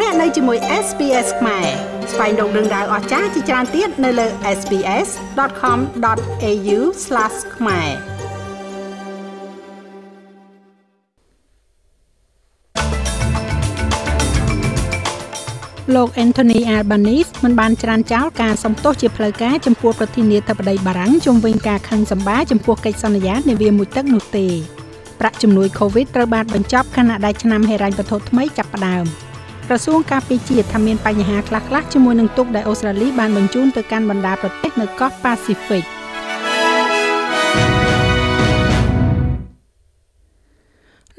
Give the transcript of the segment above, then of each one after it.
លោកអ្នកនៅជាមួយ SPS ខ្មែរស្វែងរកដឹងដៅអស្ចារ្យជាច្រើនទៀតនៅលើ SPS.com.au/ ខ្មែរលោក Anthony Albanese មិនបានច្រានចោលការសំទោសជាផ្លូវការចំពោះប្រធានាធិបតីបារាំងជំវិញការខឹងសម្បាចំពោះកិច្ចសន្យានាវាមួយទឹកនោះទេប្រាក់ជំនួយ COVID ត្រូវបានបញ្ចប់ខណៈដែលឆ្នាំហិរញ្ញវត្ថុថ្មីចាប់ផ្ដើម។ ក្រសួងការពារជាតិថាមានបញ្ហាខ្លះៗជាមួយនឹងទុកដែលអូស្ត្រាលីបានបញ្ជូនទៅកាន់បណ្ដាប្រទេសនៅកោះប៉ាស៊ីហ្វិក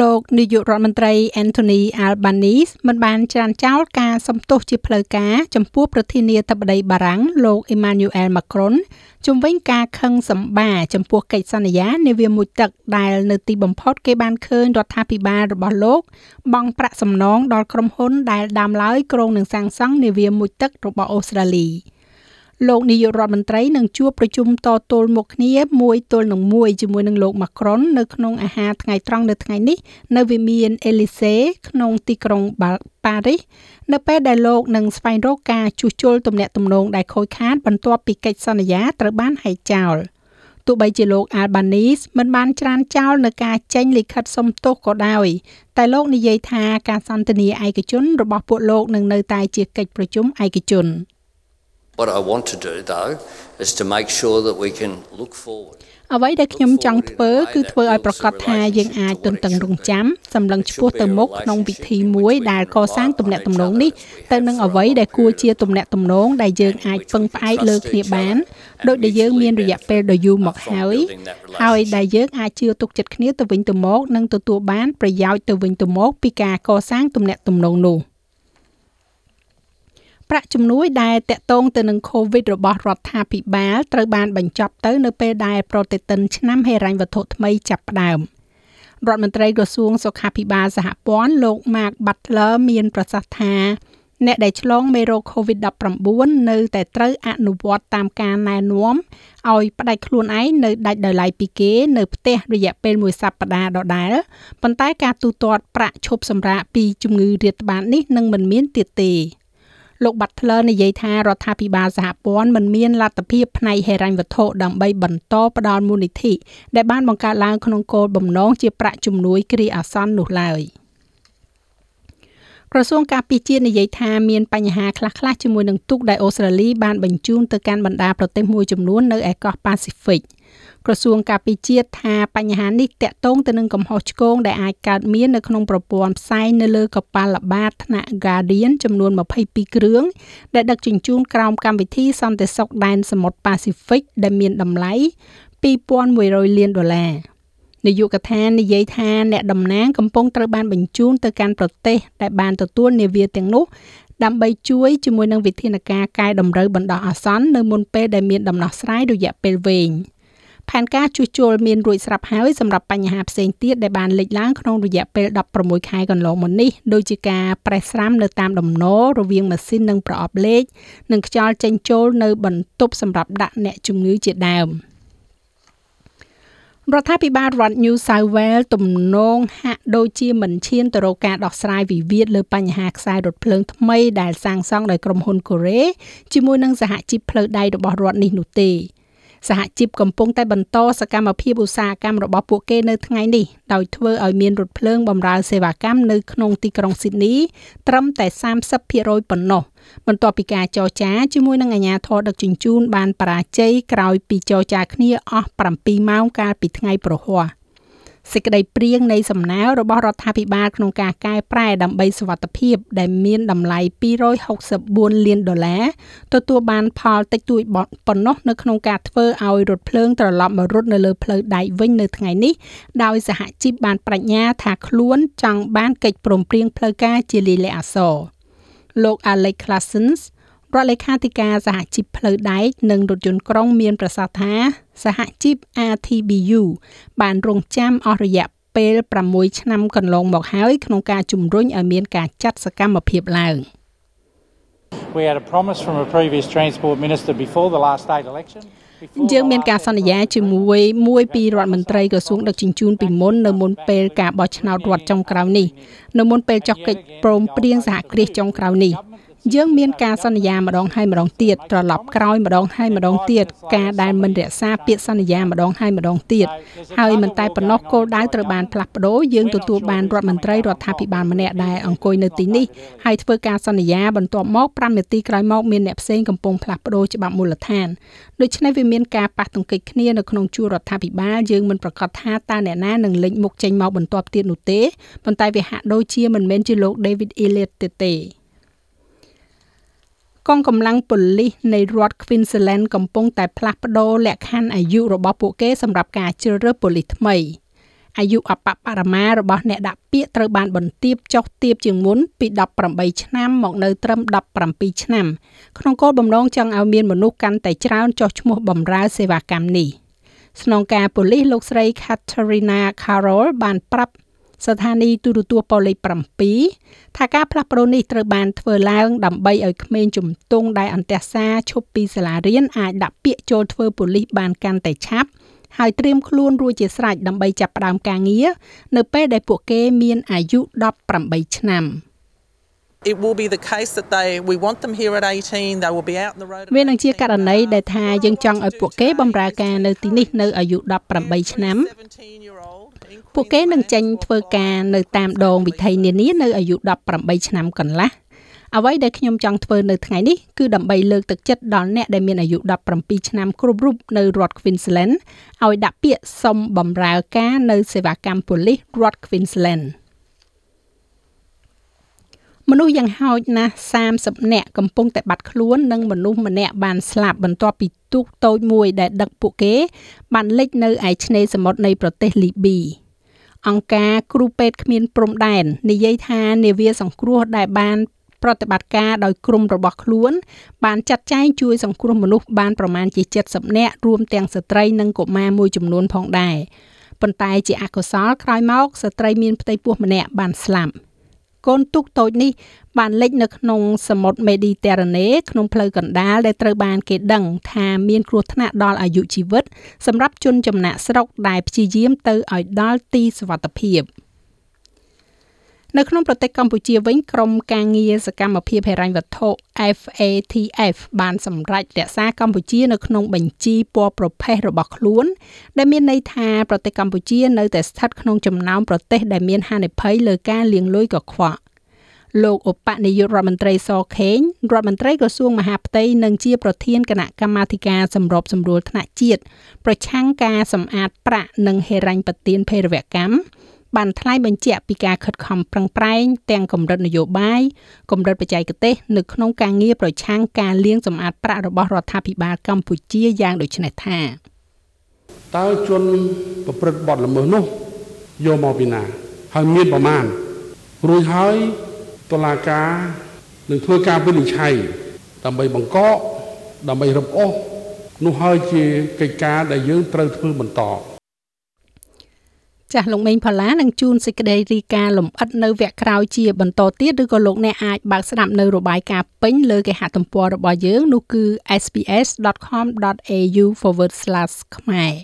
លោកនាយករដ្ឋមន្ត្រី Anthony Albanese មិនបានច្រានចោលការសំទោសជាផ្លូវការចំពោះប្រធានាធិបតីបារាំងលោក Emmanuel Macron ជំវិញការខឹងសម្បាចំពោះកិច្ចសន្យានាវាមួយទឹកដែលនៅទីបំផុតគេបានឃើញរដ្ឋាភិបាលរបស់លោកបង់ប្រាក់សំណងដល់ក្រុមហ៊ុនដែលដើមឡើយក្រុងនឹងសាងសង់នាវាមួយទឹករបស់អូស្ត្រាលី។ លោកនាយករដ្ឋមន្ត្រីនឹងជួបប្រជុំតទល់មុខគ្នាមួយទល់នឹងមួយជាមួយនឹងលោកម៉ាក្រុននៅក្នុងអាហារថ្ងៃត្រង់នៅថ្ងៃនេះនៅវិមានអេលីសេក្នុងទីក្រុងប៉ារីសនៅពេលដែលលោកនឹងស្វែងរកការជួសជុលទំនាក់ទំនងដែលខូចខាតបន្ទាប់ពីកិច្ចសន្យាត្រូវបានហែកចោលទោះបីជាលោក Albanese មិនបានច្រានចោលនៅការចេញលិខិតសុំទោសក៏ដោយតែលោកនិយាយថាការសន្ទនាឯកជនរបស់ពួកលោកនឹងនៅតែជាកិច្ចប្រជុំឯកជន។ What I want to do though is to make sure that we can look forward អ្វីដែលខ្ញុំចង់ធ្វើគឺធ្វើឲ្យប្រកាសថាយើងអាចទន្ទឹងរង់ចាំសម្លឹងឆ្ពោះទៅមុខក្នុងវិធីមួយដែលកសាងទំនាក់ទំនងនេះទៅនឹងអ្វីដែលគួរជាទំនាក់ទំនងដែលយើងអាចពឹងផ្អែកលើគ្នាបានដោយដែលយើងមានរយៈពេលដ៏យូរមកហើយហើយដែលយើងអាចជឿទុកចិត្តគ្នាទៅវិញទៅមកនិងទទួលបានប្រយោជន៍ទៅវិញទៅមកពីការកសាងទំនាក់ទំនងនោះ។ ប្រាក់ជំនួយដែលតាក់ទងទៅនឹង COVID របស់រដ្ឋាភិបាលត្រូវបានបញ្ចប់ទៅនៅពេលដែលប្រតិទិនឆ្នាំហិរញ្ញវត្ថុថ្មីចាប់ផ្ដើមរដ្ឋមន្ត្រីក្រសួងសុខាភិបាលសហព័ន្ធលោក Mark Butler មានប្រសាសន៍ថាអ្នកដែលឆ្លងមេរោគ COVID-19 នៅតែត្រូវអនុវត្តតាមការណែនាំឲ្យផ្ដាច់ខ្លួនឯងនៅដាច់ដោយឡែកពីគេនៅផ្ទះរយៈពេលមួយសប្តាហ៍ដដែលប៉ុន្តែការទូទាត់ប្រាក់ឈប់សម្រាកពីជំងឺរាតត្បាតនេះនឹងមិនមានទៀតទេ លោក Butler និយាយថារដ្ឋាភិបាលសហព័ន្ធមិនមានលទ្ធភាពផ្នែកហិរញ្ញវត្ថុដើម្បីបន្តផ្ដល់មូលនិធិដែលបានបង្កើតឡើងក្នុងគោលបំណងជាប្រាក់ជំនួយគ្រាអាសន្ននោះឡើយ ក្រសួងការពារជាតិនិយាយថាមានបញ្ហាខ្លះៗជាមួយនឹងទូកដែលអូស្ត្រាលីបានបញ្ជូនទៅកាន់បណ្ដាប្រទេសមួយចំនួននៅឯកោះប៉ាស៊ីហ្វិក។ក្រសួងការពារជាតិថាបញ្ហានេះតាក់ទងទៅនឹងកំហុសឆ្គងដែលអាចកើតមាននៅក្នុងប្រព័ន្ធផ្សែងនៅលើកប៉ាល់ល្បាតថ្នាក់ Guardian ចំនួន22គ្រឿងដែលដឹកជញ្ជូនក្រោមកម្មវិធីសន្តិសុខដែនសមុទ្រប៉ាស៊ីហ្វិកដែលមានតម្លៃ2100លានដុល្លារ នាយកដ្ឋាននិយាយថាអ្នកតំណាងកំពុងត្រូវបានបញ្ជូនទៅកាន់ប្រទេសដែលបានទទួលនាវាទាំងនោះដើម្បីជួយជាមួយនឹងវិធានការកែតម្រូវបណ្ដោះអាសន្ននៅមុនពេលដែលមានដំណោះស្រាយរយៈពេលវែង។ផែនការជួសជុលមានរួចស្រាប់ហើយសម្រាប់បញ្ហាផ្សេងទៀតដែលបានលេចឡើងក្នុងរយៈពេល16ខែកន្លងមកនេះដូចជាការប្រេះស្រាំនៅតាមដំណរវាងម៉ាស៊ីននិងប្រអប់លេខនិងខ្យល់ចេញចូលនៅបន្ទប់សម្រាប់ដាក់អ្នកជំងឺជាដើម រដ្ឋាភិបាលរដ្ឋ New South Wales ទំនងហាក់ដូចជាមិនឈានទៅរកការដោះស្រាយវិវាទលើបញ្ហាខ្សែរថភ្លើងថ្មីដែលសាងសង់ដោយក្រុមហ៊ុនកូរ៉េជាមួយនឹងសហជីពផ្លូវដែករបស់រដ្ឋនេះនោះទេ សហជីពកំពុងតែបន្តសកម្មភាពឧស្សាហកម្មរបស់ពួកគេនៅថ្ងៃនេះដោយធ្វើឲ្យមានរថភ្លើងបម្រើសេវាកម្មនៅក្នុងទីក្រុងស៊ីដនីត្រឹមតែ30%ប៉ុណ្ណោះបន្ទាប់ពីការចរចាជាមួយនឹងអាជ្ញាធរដឹកជញ្ជូនបានបរាជ័យក្រោយពីចរចាគ្នាអស់7ម៉ោងកាលពីថ្ងៃប្រហ័ស សេចក្តីព្រៀងនៃសំណើរបស់រដ្ឋាភិបាលក្នុងការកែប្រែដើម្បីសុវត្ថិភាព ដែលមានតម្លៃ264លានដុល្លារទទួលបានផលតិចតួចប៉ុណ្ណោះនៅក្នុងការធ្វើឲ្យរថភ្លើងត្រឡប់មករត់នៅលើផ្លូវដែកវិញនៅថ្ងៃនេះដោយសហជីពបានបញ្ញាថាខ្លួនចង់បានកិច្ចព្រមព្រៀងផ្លូវការជាលិលាអសរលោក Alex Classens រដ្ឋលេខាធិការសហជីពផ្លូវដែកនិងរថយន្តក្រុងមានប្រសាសន៍ថាសហជីព RTBU បានរងចាំអស់រយៈពេល6ឆ្នាំកន្លងមកហើយក្នុងការជំរុញឲ្យមានការចាត់សកម្មភាពឡើង We had a promise from a previous transport minister before the last state election យើងមានការសន្យាជាមួយមួយពីរដ្ឋមន្ត្រីក្រសួងដឹកជញ្ជូនពីមុននៅមុនពេលការបោះឆ្នោតរដ្ឋចុងក្រោយនេះនៅមុនពេលចុះកិច្ចព្រមព្រៀងសហគ្រាសចុងក្រោយនេះ យើងមានការសន្យាម្ដងហើយម្ដងទៀតត្រឡប់ក្រោយម្ដងហើយម្ដងទៀតការដែលមិនរក្សាពាក្យសន្យាម្ដងហើយម្ដងទៀតហើយមិនតែប៉ុណ្ណោះគោលដៅត្រូវបានផ្លាស់ប្ដូរយើងទទួលបានរដ្ឋមន្ត្រីរដ្ឋាភិបាលម្នាក់ដែលអង្គុយនៅទីនេះហើយធ្វើការសន្យាបន្ទាប់មក5នាទីក្រោយមកមានអ្នកផ្សេងកំពុងផ្លាស់ប្ដូរច្បាប់មូលដ្ឋានដូច្នេះវាមានការប៉ះទង្គិចគ្នានៅក្នុងជួររដ្ឋាភិបាលយើងមិនប្រកាសថាតើអ្នកណានឹងលេចមុខចេញមកបន្ទាប់ទៀតនោះទេប៉ុន្តែវាហាក់ដូចជាមិនមែនជាលោក David Elliott ទេទេ កងកម្លាំងប៉ូលីសនៃរដ្ឋ Queensland កំពុងតែផ្លាស់ប្ដូរលក្ខខណ្ឌអាយុរបស់ពួកគេសម្រាប់ការជ្រើសរើសប៉ូលីសថ្មីអាយុអបបរមារបស់អ្នកដាក់ពាក្យត្រូវបានបន្ទាបចុះទាបជាងមុនពី18ឆ្នាំមកនៅត្រឹម17ឆ្នាំក្នុងគោលបំណងចង់ឲ្យមានមនុស្សកាន់តែច្រើនចុះឈ្មោះបម្រើសេវាកម្មនេះស្នងការប៉ូលីសលោកស្រី Katarina Carroll បានប្រាប់ ស្ថានីយ៍ទូរទស្សន៍ប៉ូលីស7ថាការផ្លាស់ប្ដូរនេះត្រូវបានធ្វើឡើងដើម្បីឲ្យក្មេងជំទង់ដែលអន្តះសាឈប់ពីសាលារៀនអាចដាក់ពាក្យចូលធ្វើប៉ូលីសបានកាន់តែឆាប់ហើយត្រៀមខ្លួនរួចជាស្រេចដើម្បីចាប់ផ្ដើមការងារនៅពេលដែលពួកគេមានអាយុ18ឆ្នាំ។ it will be the case that they we want them here at 18 they will be out in the road វានឹងជាករណីដែលថាយើងចង់ឲ្យពួកគេបម្រើការនៅទីនេះនៅអាយុ18ឆ្នាំ ពួកគេនឹងចេញធ្វើការនៅតាមដងវិថីនានានៅអាយុ18ឆ្នាំកន្លះអ្វីដែលខ្ញុំចង់ធ្វើនៅថ្ងៃនេះគឺដើម្បីលើកទឹកចិត្តដល់អ្នកដែលមានអាយុ17ឆ្នាំគ្រប់រូបនៅរដ្ឋ Queensland ឲ្យដាក់ពាក្យសុំបម្រើការនៅសេវាកម្មប៉ូលីសរដ្ឋ Queensland មនុស្សយ៉ាងហោចណាស់30នាក់កំពុងតែបាត់ខ្លួននិងមនុស្សម្នាក់បានស្លាប់បន្ទាប់ពីទូកតូចមួយដែលដឹកពួកគេ បានលិចនៅឯឆ្នេរសមុទ្រនៃប្រទេសលីប៊ីអង្គការគ្រូពេទ្យគ្មានព្រំដែននិយាយថានាវាសង្គ្រោះដែលបានប្រតិបត្តិការដោយក្រុមរបស់ខ្លួន បានចាត់ចែងជួយសង្គ្រោះមនុស្សបានប្រមាណជា70នាក់រួមទាំងស្ត្រីនិងកុមារមួយចំនួនផងដែរប៉ុន្តែជាអកុសលក្រោយមកស្ត្រីមានផ្ទៃពោះម្នាក់បានស្លាប់។ កូនទូកតូចនេះបានលិចនៅក្នុងសមុទ្រមេឌីទែរ៉ាណេក្នុងផ្លូវកណ្ដាលដែលត្រូវបានគេដឹងថាមានគ្រោះថ្នាក់ដល់អាយុជីវិតសម្រាប់ជនចំណាក់ស្រុកដែលព្យាយាមទៅឲ្យដល់ទីសុវត្ថិភាព នៅក្នុងប្រទេសកម្ពុជាវិញក្រមការងារសកម្មភាពហិរញ្ញវត្ថុ FATF បានសម្រេចរក្សាកម្ពុជានៅក្នុងបញ្ជីពណ៌ប្រផេះរបស់ខ្លួន ដែលមានន័យថាប្រទេសកម្ពុជានៅតែស្ថិតក្នុងចំណោមប្រទេសដែលមានហានិភ័យលើការលាងលុយកខ្វក់លោកឧបនាយករដ្ឋមន្ត្រីសខេងរដ្ឋមន្ត្រីក្រសួងមហាផ្ទៃនិងជាប្រធានគណៈកម្មាធិការសម្របសម្រួលថ្នាក់ជាតិប្រឆាំងការសម្អាតប្រាក់និងហិរញ្ញប្បទានភេរវកម្ម បានថ្លែងបញ្ជាក់ពីការខិតខំប្រឹងប្រែងទាំងកម្រិតនយោបាយកម្រិតបច្ចេកទេសនៅក្នុងការងារប្រឆាំងការលាងសម្អាតប្រាក់របស់រដ្ឋាភិបាលកម្ពុជាយ៉ាងដូចនេះថាតើជនប្រព្រឹត្តបទល្មើសនោះយកមកពីណាហើយមានប្រមាណរួចហើយតុលាការនឹងធ្វើការវិនិច្ឆ័យដើម្បីបង្កកដើម្បីរំអូសនោះហើយជាកិច្ចការដែលយើងត្រូវធ្វើបន្ត ចាស់លោកមេងផល្លានឹងជួនសេចក្តីរីការលំអិតនៅវគ្គក្រោយជាបន្តទៀតឬក៏លោកអ្នកអាចបើកស្ដាប់នៅរបាយការណ៍ពេញលើគេហទំព័ររបស់យើងនោះគឺ sps.com.au/ ខ្មែរ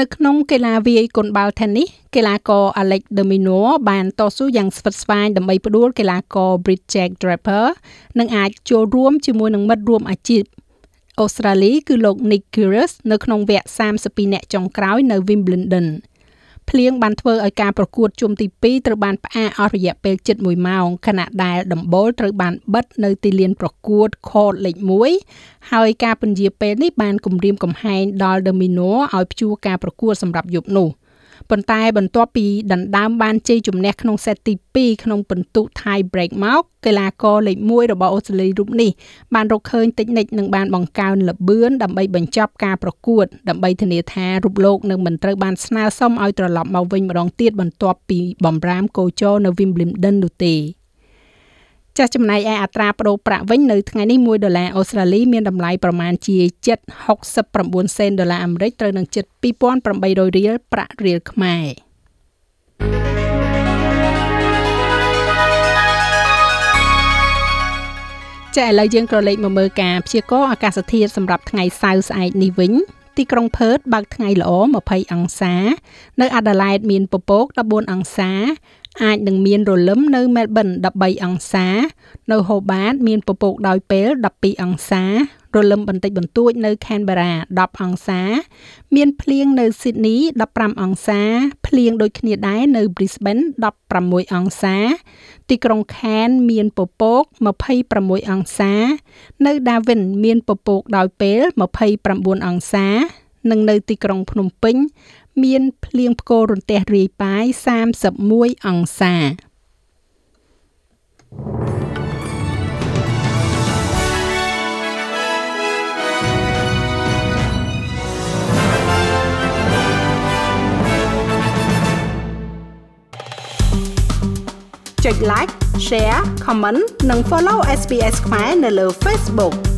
នៅក្នុងកីឡាវាយកូនបាល់ Tennis កីឡាករ Alex de Minaur បានតស៊ូយ៉ាងស្វិតស្វាញដើម្បីផ្ដួលកីឡាករ Bridget Draper និងអាចចូលរួមជាមួយនឹងមិត្តរួមអាជីព អូស្ត្រាលីគឺលោក Nick Kyrgios នៅក្នុងវគ្គ32អ្នកចុងក្រោយនៅ Wimbledon ភ្លៀងបានធ្វើឲ្យការប្រកួតជុំទី2ត្រូវបានផ្អាកអស់រយៈពេលជិត1ម៉ោងខណៈដែលដំបូលត្រូវបានបិទនៅទីលានប្រកួត Court លេខ1ហើយការពន្យាពេលនេះបានគម្រាមកំហែងដល់ Domino ឲ្យព្យួរការប្រកួតសម្រាប់យប់នោះ។ ប៉ុន្តែបន្ទាប់ពីដណ្ដើមបានជ័យជំនះក្នុងសេតទី2ក្នុងពិន្ទុ tie break មកកីឡាករលេខ1របស់អូស្ត្រាលីរូបនេះបានរកឃើញតិចនិចនឹងបានបង្កើនល្បឿនដើម្បីបញ្ចប់ការប្រកួតដើម្បីធានាថារូបលោកនឹងមិនត្រូវបានស្នើសុំឲ្យត្រឡប់មកវិញម្ដងទៀតបន្ទាប់ពីបំរាមកោជរនៅ Wimbledon នោះទេ។ ចាស់ចំណែកឯអត្រាប្តូរប្រាក់វិញនៅថ្ងៃនេះ1ដុល្លារអូស្ត្រាលីមានតម្លៃប្រមាណជា769សេនដុល្លារអាមេរិកត្រូវនឹងជិត2800រៀលប្រាក់រៀលខ្មែរចចាឥឡូវយើងក៏លេខមកមើលការព្យាករណ៍អាកាសធាតុសម្រាប់ថ្ងៃសៅរ៍ស្អែកនេះវិញទីក្រុងផឺតបើកថ្ងៃល្អ20អង្សា នៅអាដាលេដមានពពក14អង្សា អាចនឹងមានរលឹមនៅមែលប៊ន13អង្សា នៅហូបាត មានពពកដោយពេល12អង្សារលឹមបន្តិចបន្តួចនៅ Canberra 10អង្សា មានភ្លៀងនៅ Sydney 15អង្សា ភ្លៀងដូចគ្នាដែរនៅ Brisbane 16អង្សា ទីក្រុង Cairns មានពពក26អង្សា នៅ Darwin មានពពកដោយពេល29អង្សា និងនៅទីក្រុងភ្នំពេញ មានភ្លៀងផ្គររន្ទះរាយប៉ាយ31អង្សាចុច like share comment និង follow SPS ខ្មែរនៅលើ Facebook